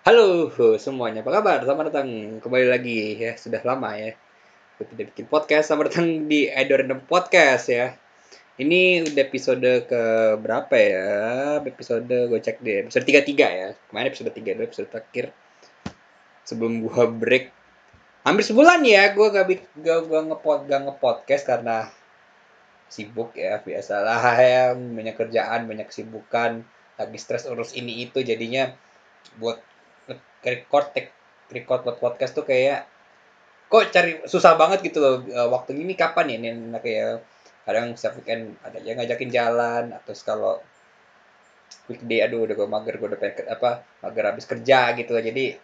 Halo semuanya, apa kabar? Selamat datang kembali lagi ya. Sudah lama ya. Gue tidak bikin podcast. Selamat datang di Idol Random Podcast ya. Ini udah episode ke berapa ya? Episode gue cek deh. Episode 33 ya. Kemarin episode 3 dulu episode terakhir. Sebelum gua break hampir sebulan ya gue gak, gak, gua ngepod, gak ngepodcast karena sibuk ya biasalah ya banyak kerjaan banyak kesibukan lagi stres urus ini itu jadinya buat record take record buat podcast tuh kayak kok cari susah banget gitu loh uh, waktu ini kapan ya? Ini kayak kadang setiap weekend ada yang ngajakin jalan atau kalau weekday aduh udah gue mager gue udah pengen apa mager habis kerja gitu loh. Jadi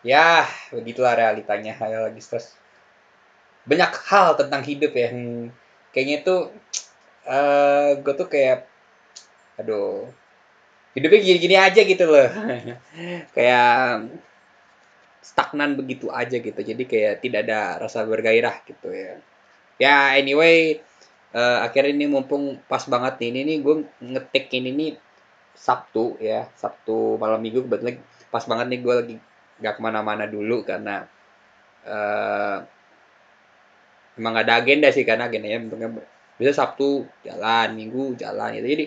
ya begitulah realitanya hal lagi stres banyak hal tentang hidup ya yang kayaknya tuh uh, gue tuh kayak aduh hidupnya gini-gini aja gitu loh. Kayak stagnan begitu aja gitu. Jadi kayak tidak ada rasa bergairah gitu ya. Ya anyway uh, akhirnya ini mumpung pas banget nih. Ini nih gue ngetik ini nih Sabtu ya. Sabtu malam minggu kebetulan pas banget nih gue lagi gak ke mana-mana dulu karena uh, emang gak ada agenda sih karena agendanya bentuknya bisa Sabtu jalan Minggu jalan gitu. Jadi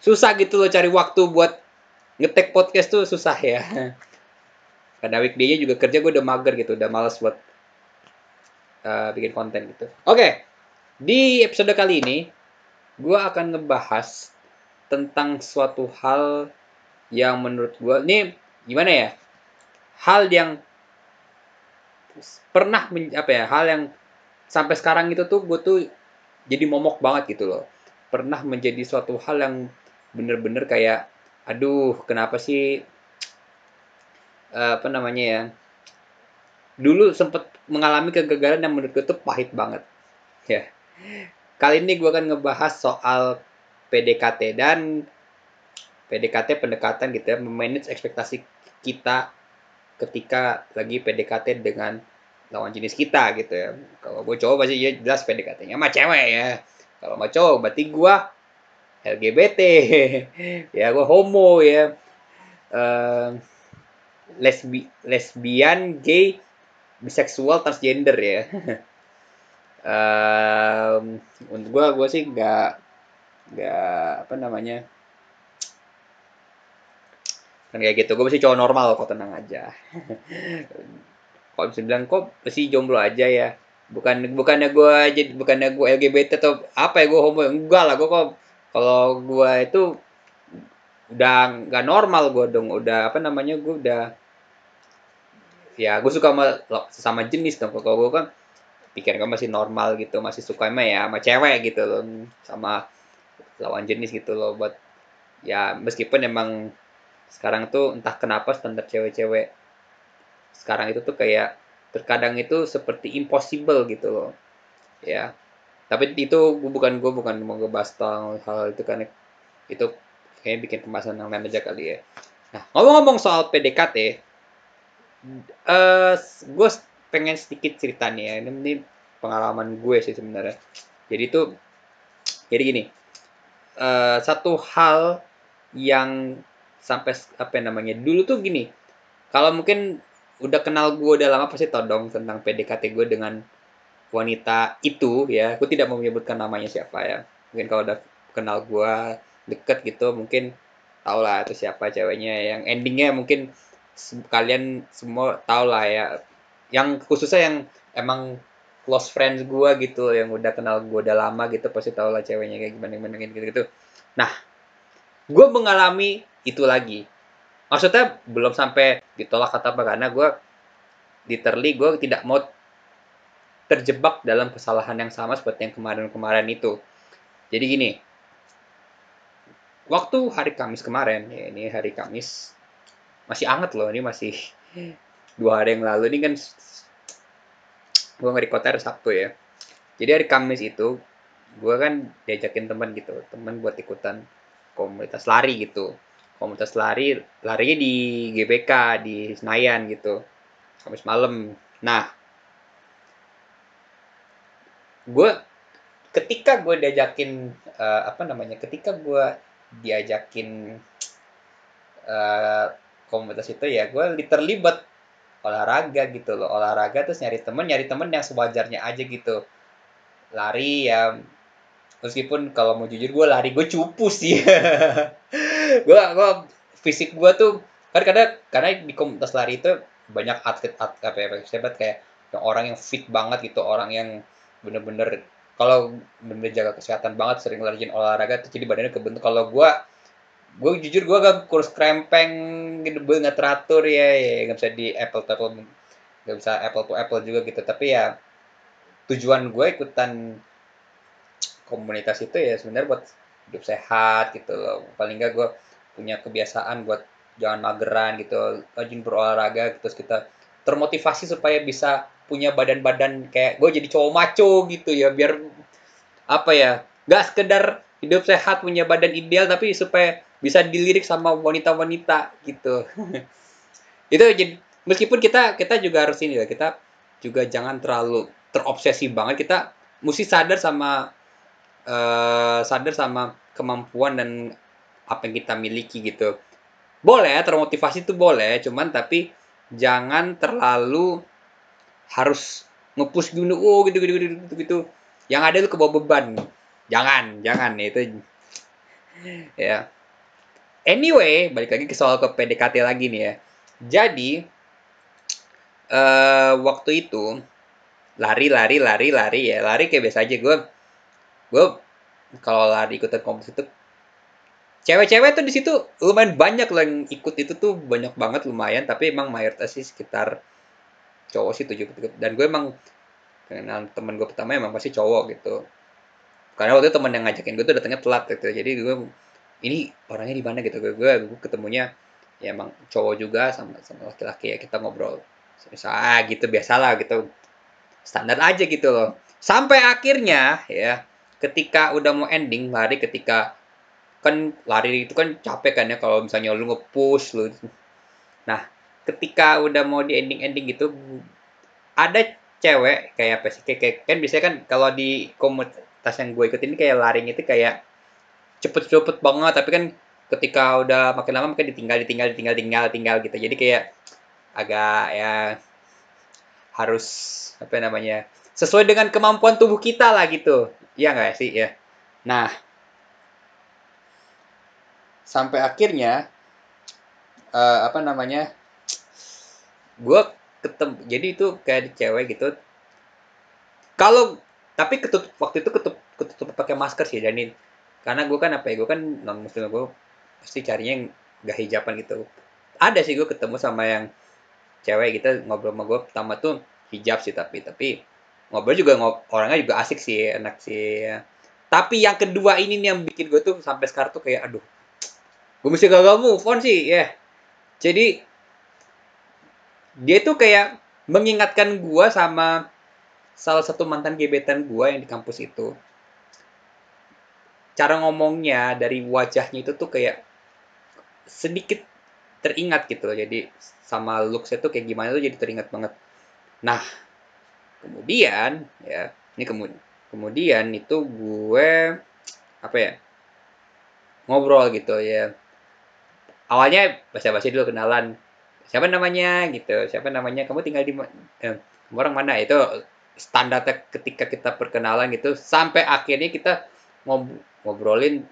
susah gitu loh cari waktu buat ngetek podcast tuh susah ya. Karena weekday-nya juga kerja gue udah mager gitu udah males buat uh, bikin konten gitu. Oke okay. di episode kali ini gue akan ngebahas tentang suatu hal yang menurut gue ini gimana ya? Hal yang pernah apa ya hal yang sampai sekarang itu tuh gue tuh jadi momok banget gitu loh. Pernah menjadi suatu hal yang bener-bener kayak aduh kenapa sih uh, apa namanya ya dulu sempet mengalami kegagalan yang menurut gue tuh pahit banget. Ya. Kali ini gue akan ngebahas soal PDKT dan PDKT pendekatan gitu ya memanage ekspektasi kita ketika lagi PDKT dengan lawan jenis kita gitu ya. Kalau gue cowok pasti ya jelas PDKT-nya sama cewek ya. Kalau sama cowok berarti gue LGBT ya gue homo ya. Uh, lesbi lesbian gay biseksual transgender ya. Um, untuk gue gue sih nggak nggak apa namanya kan kayak gitu. Gue masih cowok normal kok tenang aja. Kalau bisa bilang kok masih jomblo aja ya. Bukan bukannya gue jadi bukannya gue LGBT atau apa ya gue homo enggak lah gue kok kalau gue itu udah nggak normal gue dong udah apa namanya gue udah ya gue suka sama sama jenis dong. Kalau gue kan pikiran gue masih normal gitu masih suka sama ya sama cewek gitu loh sama lawan jenis gitu loh. Buat ya meskipun emang sekarang tuh entah kenapa standar cewek-cewek sekarang itu tuh kayak terkadang itu seperti impossible gitu loh. Ya tapi itu gue bukan gue bukan mau ngebahas tentang hal itu kan itu kayak bikin pembahasan yang lain aja kali ya. Nah ngomong-ngomong soal PDKT uh, gue pengen sedikit cerita nih ya. Ini, pengalaman gue sih sebenarnya. Jadi itu jadi gini. Uh, satu hal yang sampai apa namanya dulu tuh gini. Kalau mungkin udah kenal gue udah lama pasti tau dong tentang PDKT gue dengan wanita itu ya. Aku tidak mau menyebutkan namanya siapa ya. Mungkin kalau udah kenal gue deket gitu mungkin tau lah itu siapa ceweknya. Yang endingnya mungkin kalian semua tau lah ya. Yang khususnya yang emang close friends gue gitu yang udah kenal gue udah lama gitu pasti tau lah ceweknya kayak gimana gimana gitu gitu nah gue mengalami itu lagi. Maksudnya belum sampai ditolak kata apa karena gue literally gue tidak mau terjebak dalam kesalahan yang sama seperti yang kemarin-kemarin itu. Jadi gini, waktu hari Kamis kemarin, ya ini hari Kamis, masih anget loh, ini masih dua hari yang lalu, ini kan gue nge-record hari Sabtu ya. Jadi hari Kamis itu, gue kan diajakin teman gitu, teman buat ikutan komunitas lari gitu. Komunitas lari, larinya di GBK, di Senayan gitu, Kamis malam. Nah, gue ketika gue diajakin uh, apa namanya ketika gue diajakin uh, komunitas itu ya gue terlibat olahraga gitu loh. Olahraga terus nyari temen nyari temen yang sewajarnya aja gitu. Lari ya meskipun kalau mau jujur gue lari gue cupu sih. Gue gue fisik gue tuh kan karena karena di komunitas lari itu banyak atlet atlet apa ya kayak orang yang fit banget gitu orang yang bener-bener kalau bener jaga kesehatan banget sering lariin olahraga tuh jadi badannya kebentuk. Kalau gue gue jujur gue gak kurus krempeng gitu nggak teratur ya ya nggak bisa di apple to apple nggak bisa apple to apple juga gitu. Tapi ya tujuan gue ikutan komunitas itu ya sebenarnya buat hidup sehat gitu loh. Paling nggak gue punya kebiasaan buat jangan mageran gitu rajin berolahraga terus kita termotivasi supaya bisa punya badan-badan kayak gue jadi cowok maco gitu ya biar apa ya gak sekedar hidup sehat punya badan ideal tapi supaya bisa dilirik sama wanita-wanita gitu. Itu jadi meskipun kita kita juga harus ini ya kita juga jangan terlalu terobsesi banget. Kita mesti sadar sama uh, sadar sama kemampuan dan apa yang kita miliki gitu. Boleh termotivasi itu boleh cuman tapi jangan terlalu harus ngepush gitu oh gitu gitu gitu gitu, gitu. yang ada lu kebawa beban. Jangan jangan itu ya. Anyway balik lagi ke soal ke PDKT lagi nih ya. Jadi uh, waktu itu lari lari lari lari ya. Lari kayak biasa aja. Gue gue kalau lari ikutan kompetisi itu cewek-cewek tuh di situ lumayan banyak loh yang ikut. Itu tuh banyak banget lumayan. Tapi emang mayoritas sih sekitar cowok sih tujuh dan gue emang kenal temen gue pertama emang pasti cowok gitu. Karena waktu itu temen yang ngajakin gue tuh datangnya telat gitu. Jadi gue ini orangnya di mana? gitu. Gue, gue ketemunya ya emang cowok juga sama sama laki-laki ya kita ngobrol ah gitu biasalah gitu. Standar aja gitu loh. Sampai akhirnya ya ketika udah mau ending lari ketika kan lari itu kan capek kan ya kalau misalnya lu nge-push lu. Nah, ketika udah mau di ending-ending gitu ada cewek kayak apa sih? Kayak, kayak kan biasanya kan kalau di komunitas yang gue ikutin ini kayak larinya itu kayak cepet-cepet banget tapi kan ketika udah makin lama makin ditinggal ditinggal ditinggal tinggal tinggal gitu. Jadi kayak agak ya harus apa namanya sesuai dengan kemampuan tubuh kita lah gitu. Ya nggak sih? Ya nah sampai akhirnya uh, apa namanya gue ketemu jadi itu kayak di cewek gitu. Kalau tapi ketutup waktu itu ketutup ketutup pakai masker sih jadi karena gue kan apa ya gue kan non muslim gue pasti carinya yang gak hijaban gitu. Ada sih gue ketemu sama yang cewek gitu ngobrol sama gue pertama tuh hijab sih tapi tapi ngobrol juga ngob orangnya juga asik sih enak sih. Ya. tapi yang kedua ini nih yang bikin gue tuh sampai sekarang tuh kayak aduh gue mesti gagal move on sih. Ya. Yeah. jadi dia tuh kayak mengingatkan gue sama salah satu mantan gebetan gue yang di kampus itu. Cara ngomongnya dari wajahnya itu tuh kayak sedikit teringat gitu loh. Jadi sama looksnya tuh kayak gimana tuh jadi teringat banget. Nah kemudian ya ini kemudian kemudian itu gue apa ya ngobrol gitu ya. Awalnya basa-basi dulu kenalan siapa namanya? Gitu. Siapa namanya? Kamu tinggal di eh, orang mana? Itu standarnya ketika kita perkenalan gitu sampai akhirnya kita ngob ngobrolin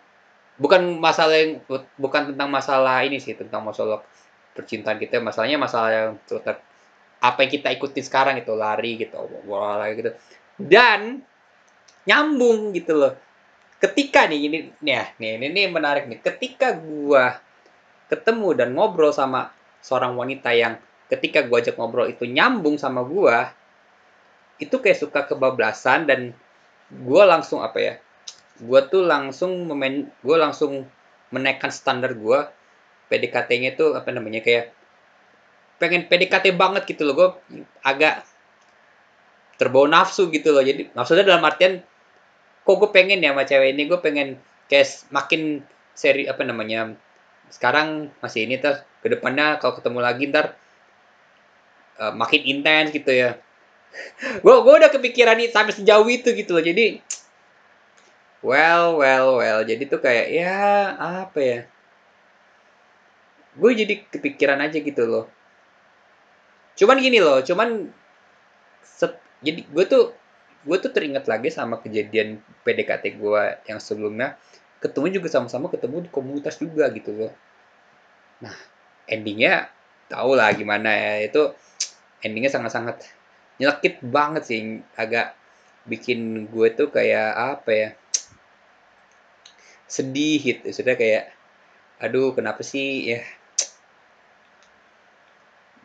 bukan masalah yang bukan tentang masalah ini sih tentang masalah percintaan kita. Masalahnya masalah yang terletak apa yang kita ikuti sekarang itu lari gitu olahraga gitu. Dan nyambung gitu loh. Ketika nih ini nih ya, nih ini, ini menarik nih. Ketika gua ketemu dan ngobrol sama seorang wanita yang ketika gue ajak ngobrol itu nyambung sama gue, itu kayak suka kebablasan dan gue langsung apa ya, gue tuh langsung memen, gue langsung menaikkan standar gue, PDKT-nya itu apa namanya kayak pengen PDKT banget gitu loh, gue agak terbawa nafsu gitu loh, jadi maksudnya dalam artian kok gue pengen ya sama cewek ini, gue pengen kayak makin seri apa namanya sekarang masih ini ter. Ke depannya kalau ketemu lagi ntar uh, makin intens gitu ya. Gue gue udah kepikiran nih sampai sejauh itu gitu loh. Jadi well well well. Jadi tuh kayak ya apa ya? Gue jadi kepikiran aja gitu loh. Cuman gini loh cuman set, jadi gue tuh gue tuh teringat lagi sama kejadian PDKT gue yang sebelumnya ketemu juga sama-sama ketemu di komunitas juga gitu loh. Nah endingnya tau lah gimana ya itu endingnya sangat-sangat nyelekit banget sih agak bikin gue tuh kayak apa ya sedih gitu. Sudah kayak aduh kenapa sih ya?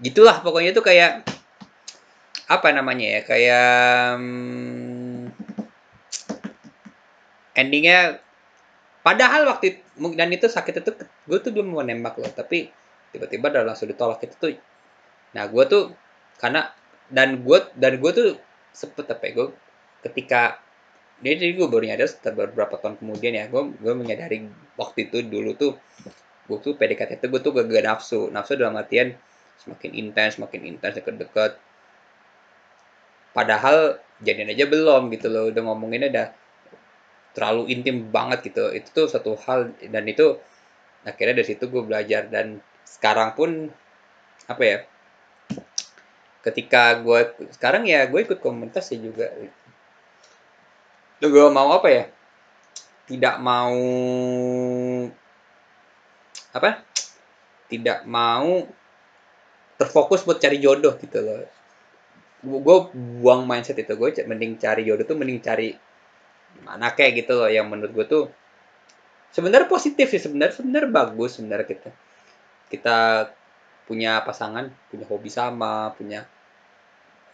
Gitulah pokoknya tuh kayak apa namanya ya kayak um, endingnya padahal waktu dan itu sakit itu gue tuh belum mau nembak loh tapi tiba-tiba udah langsung ditolak itu tuh nah gue tuh karena dan gue dan gue tuh sempet apa ya gue ketika dia jadi gue baru nyadar setelah beberapa tahun kemudian ya gue gue menyadari waktu itu dulu tuh gue tuh PDKT itu gue tuh gak, gak nafsu nafsu dalam artian semakin intens semakin intens deket-deket. Padahal jadian aja belum gitu loh udah ngomonginnya udah terlalu intim banget gitu. Itu tuh satu hal dan itu akhirnya dari situ gue belajar. Dan sekarang pun apa ya ketika gue sekarang ya gue ikut komunitas ya juga. Lu gue mau apa ya? Tidak mau apa? Tidak mau terfokus buat cari jodoh gitu loh. Gue buang mindset itu. Gue mending cari jodoh tuh mending cari mana kayak gitu loh yang menurut gue tuh sebenarnya positif sih sebenarnya sebenarnya bagus sebenarnya kita kita punya pasangan punya hobi sama punya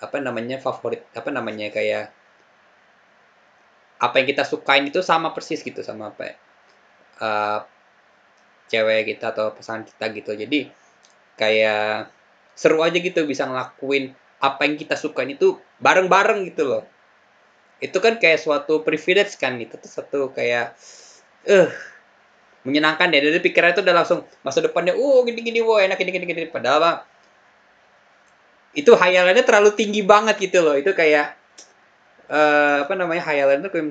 apa namanya favorit apa namanya kayak apa yang kita sukain itu sama persis gitu sama apa uh, cewek kita atau pasangan kita gitu. Jadi kayak seru aja gitu bisa ngelakuin apa yang kita sukain itu bareng-bareng gitu loh itu kan kayak suatu privilege kan itu tuh satu kayak eh uh, menyenangkan deh. Dari pikiran itu udah langsung masa depannya oh gini gini wow enak gini gini gini. Padahal mah itu hayalannya terlalu tinggi banget gitu loh. Itu kayak uh, apa namanya hayalan itu kayak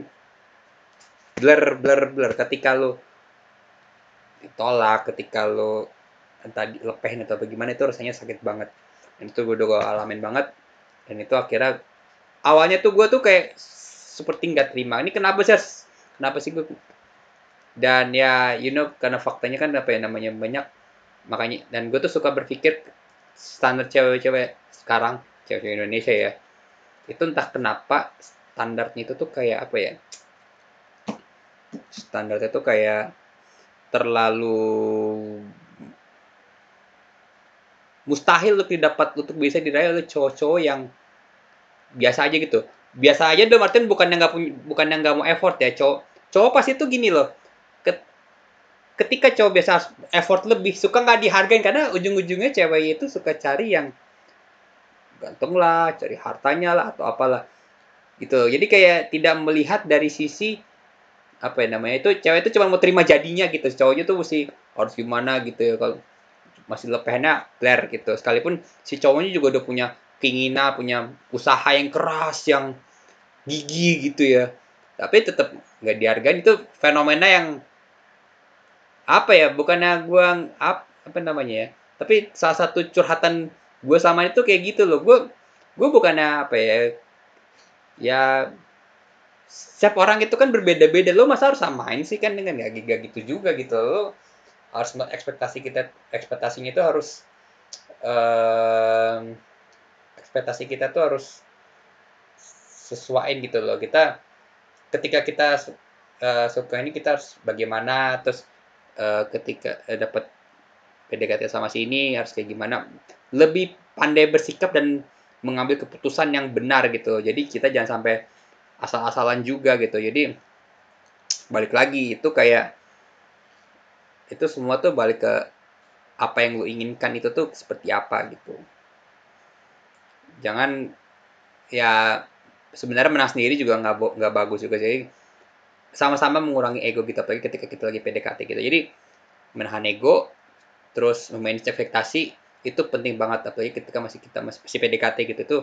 blur blur blur. Ketika lo ditolak ketika lo entah dilepehin atau bagaimana itu rasanya sakit banget. Dan itu gue udah alamin banget. Dan itu akhirnya awalnya tuh gue tuh kayak seperti nggak terima. Ini kenapa sih kenapa sih gue dan ya you know karena faktanya kan apa ya namanya banyak. Makanya dan gue tuh suka berpikir standar cewek-cewek sekarang cewek-cewek Indonesia ya. Itu entah kenapa standarnya itu tuh kayak apa ya? Standarnya tuh kayak terlalu mustahil untuk didapat untuk bisa diraih oleh cowok-cowok yang biasa aja gitu biasa aja dong Martin bukan yang nggak bukan yang nggak mau effort ya cowok. Cowok pasti itu gini loh. Ketika cowok biasa effort lebih suka nggak dihargain. Karena ujung-ujungnya cewek itu suka cari yang ganteng lah cari hartanya lah atau apalah. Gitu. Jadi kayak tidak melihat dari sisi apa ya namanya itu cewek itu cuma mau terima jadinya gitu. Cowoknya tuh mesti harus gimana gitu ya. Kalau masih lepehnya clear gitu. Sekalipun si cowoknya juga udah punya keinginan punya usaha yang keras yang gigi gitu ya. Tapi tetap nggak dihargai itu fenomena yang apa ya bukannya gue apa, apa namanya ya tapi salah satu curhatan gue sama itu kayak gitu loh. Gue gue bukannya apa ya ya setiap orang itu kan berbeda-beda. Lo masa harus samain sih kan dengan gak, gak gitu juga gitu. Lo harus ekspektasi kita ekspektasinya itu harus ekspektasi kita tuh harus sesuaiin gitu loh. Kita ketika kita uh, suka ini kita harus bagaimana terus uh, ketika uh, dapat PDKT sama si ini harus kayak gimana. Lebih pandai bersikap dan mengambil keputusan yang benar gitu. Jadi kita jangan sampai asal-asalan juga gitu. Jadi balik lagi itu kayak itu semua tuh balik ke apa yang lo inginkan itu tuh seperti apa gitu jangan ya sebenarnya menang sendiri juga nggak nggak bagus juga jadi sama-sama mengurangi ego kita apalagi ketika kita lagi PDKT gitu. Jadi menahan ego terus memanage ekspektasi itu penting banget. Apalagi ketika masih kita masih PDKT gitu tuh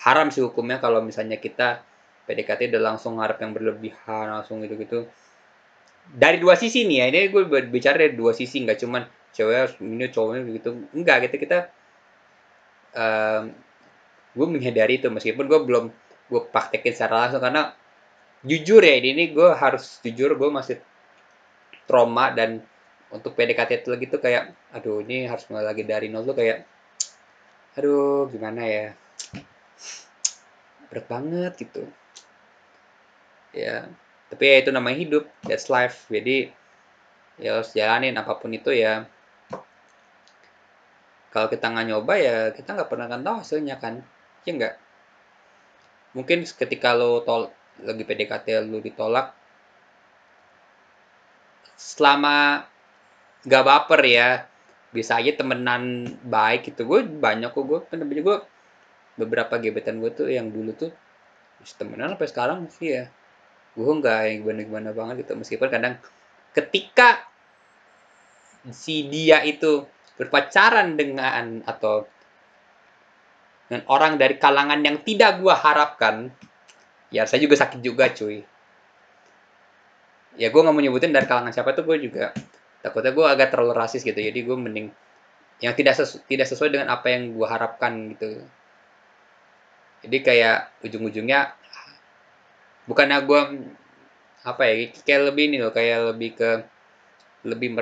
haram sih hukumnya kalau misalnya kita PDKT udah langsung ngarep yang berlebihan langsung gitu gitu dari dua sisi nih ya ini gue bicara dari dua sisi nggak cuman cewek ini cowoknya begitu enggak gitu kita um, gue menghindari itu meskipun gue belum gue praktekin secara langsung karena jujur ya ini gue harus jujur gue masih trauma dan untuk PDKT itu lagi tuh kayak aduh ini harus mulai lagi dari nol tuh kayak aduh gimana ya? Berat banget gitu. Ya tapi ya itu namanya hidup that's life. Jadi ya harus jalanin apa pun itu ya kalau kita nggak nyoba ya kita nggak pernah akan tahu hasilnya kan. Ya enggak mungkin ketika lo tol lagi PDKT lo ditolak selama gak baper ya bisa aja temenan baik gitu. Gue banyak kok gue kan gue beberapa gebetan gue tuh yang dulu tuh temenan sampai sekarang sih ya. Gue nggak yang gimana gimana banget gitu. Meskipun kadang ketika si dia itu berpacaran dengan atau dengan orang dari kalangan yang tidak gue harapkan ya saya juga sakit juga cuy. Ya gue nggak mau nyebutin dari kalangan siapa tuh gue juga takutnya gue agak terlalu rasis gitu. Jadi gue mending yang tidak sesu tidak sesuai dengan apa yang gue harapkan gitu. Jadi kayak ujung-ujungnya bukannya gue apa ya kayak lebih ini loh kayak lebih ke lebih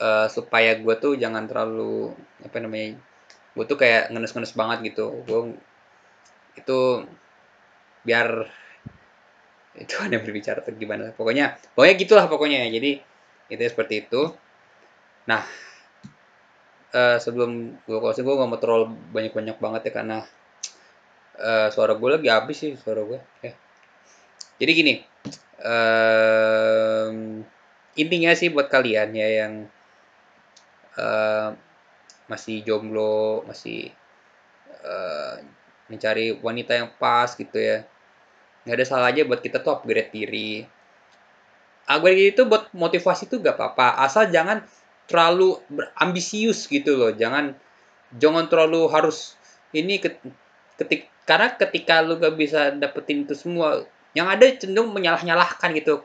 uh, supaya gue tuh jangan terlalu apa namanya gue tuh kayak ngenes-ngenes banget gitu. Gue itu biar itu ada berbicara atau gimana pokoknya pokoknya gitulah pokoknya. Jadi itu seperti itu. Nah uh, sebelum gue closing gue gak mau terlalu banyak-banyak banget ya karena uh, suara gue lagi habis sih suara gue ya. Jadi gini um, intinya sih buat kalian ya yang uh, masih jomblo masih uh, mencari wanita yang pas gitu ya. Nggak ada salah aja buat kita tuh upgrade diri. Upgrade itu buat motivasi tuh gak apa-apa. Asal jangan terlalu ambisius gitu loh. Jangan jangan terlalu harus ini ketik karena ketika lu gak bisa dapetin itu semua yang ada cenderung menyalah-nyalahkan gitu.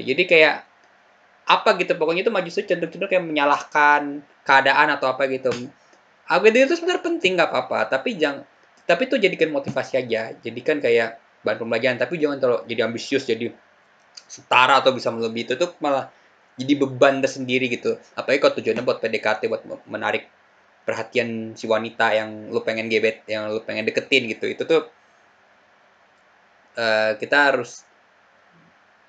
Ya, jadi kayak apa gitu pokoknya itu maju cenderung-cenderung kayak menyalahkan keadaan atau apa gitu. Upgrade itu sebenarnya penting nggak apa-apa tapi jangan tapi itu jadikan motivasi aja jadikan kayak bahan pembelajaran tapi jangan terlalu jadi ambisius jadi setara atau bisa melebihi itu tuh malah jadi beban tersendiri gitu. Apalagi kalau tujuannya buat PDKT buat menarik perhatian si wanita yang lu pengen gebet yang lu pengen deketin gitu. Itu tuh uh, kita harus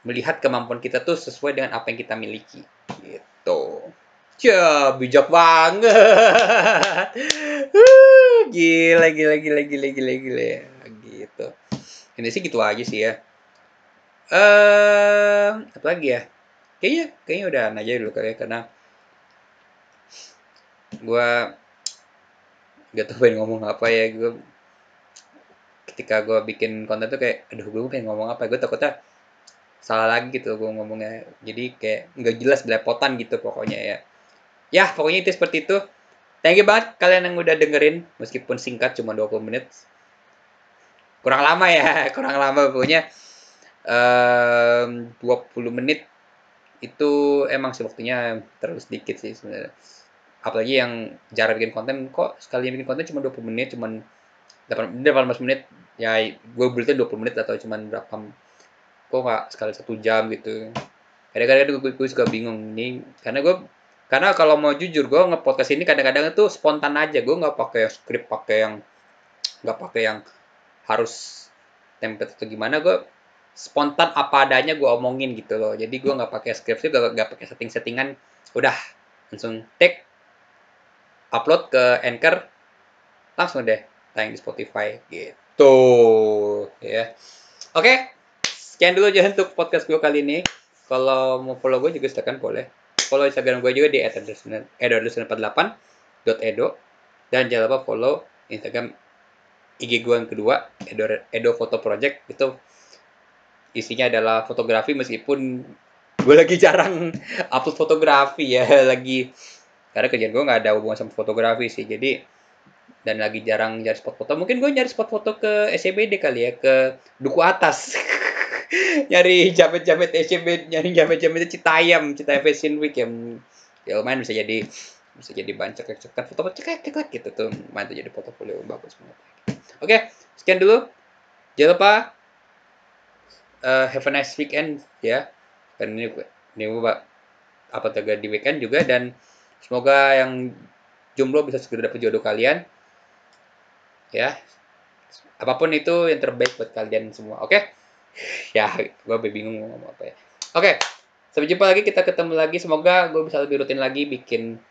melihat kemampuan kita tuh sesuai dengan apa yang kita miliki. Gitu. Ya bijak banget. Gila gila gila gila gila gila. Gitu. Ini sih gitu aja sih ya. Eh uh, apa lagi ya? Kayaknya kayaknya udah aja dulu kali ya karena gue gak tau pengen ngomong apa ya. Gue ketika gue bikin konten tuh kayak aduh gue pengen ngomong apa? Gue takutnya salah lagi gitu gue ngomongnya. Jadi kayak nggak jelas belepotan gitu pokoknya ya. Ya pokoknya itu seperti itu. Thank you banget kalian yang udah dengerin meskipun singkat cuma 20 menit. Kurang lama ya kurang lama pokoknya. Um, 20 menit itu emang sih waktunya terlalu sedikit sih sebenarnya. Apalagi yang jarang bikin konten kok sekali bikin konten cuma 20 menit cuman 8, 18 menit. Ya gue belinya 20 menit atau cuman berapa kok nggak sekali satu jam gitu. Kadang-kadang gue, gue suka bingung nih karena gue karena kalau mau jujur gue ngepodcast ini kadang-kadang itu spontan aja. Gue nggak pakai skrip pakai yang nggak pakai yang harus template atau gimana. Gue spontan apa adanya gue omongin gitu loh. Jadi gue nggak pakai skrip sih gak, gak pakai setting-settingan. Udah langsung take upload ke anchor langsung deh tayang di Spotify gitu. Ya. Oke? okay. Sekian dulu aja untuk podcast gue kali ini. Kalau mau follow gue juga silakan boleh. Follow Instagram gue juga di edo.edo dan jangan lupa follow Instagram IG gue yang kedua Edo, Edo Photo Project. Itu isinya adalah fotografi meskipun gue lagi jarang upload fotografi ya lagi. Karena kerjaan gue nggak ada hubungan sama fotografi sih jadi dan lagi jarang nyari spot foto. Mungkin gue nyari spot foto ke SCBD kali ya ke Duku Atas nyari jamet-jamet SCB nyari jamet-jamet Citayam Citayam Fashion Week yang ya lumayan bisa jadi bisa jadi bahan cekek-cekekan foto cekek gitu tuh lumayan tuh jadi portofolio bagus banget oke sekian dulu. Jangan lupa uh, have a nice weekend ya. Kan ini ini apa tegak di weekend juga. Dan semoga yang jomblo bisa segera dapat jodoh kalian. Ya. Apa pun itu yang terbaik buat kalian semua. Oke? okay? ya gue bingung mau ngomong apa ya. Oke okay. sampai jumpa lagi kita ketemu lagi. Semoga gue bisa lebih rutin lagi bikin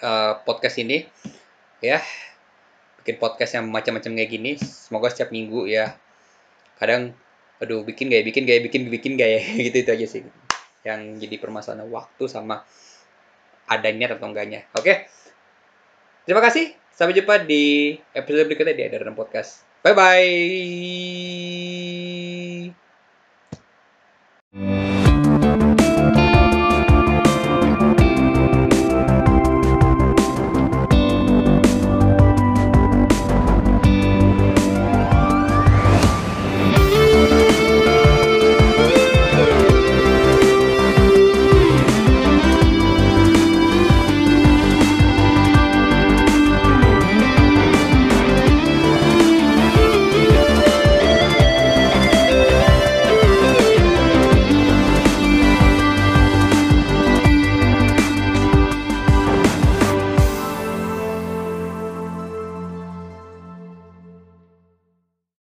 uh, podcast ini. Ya bikin podcast yang macam-macam kayak gini. Semoga setiap minggu ya. Kadang aduh bikin gak ya bikin gak ya bikin bikin gak ya gitu itu aja sih. Yang jadi permasalahan waktu sama adanya atau enggaknya. Oke okay? terima kasih. Sampai jumpa di episode berikutnya di Adaran Podcast. Bye bye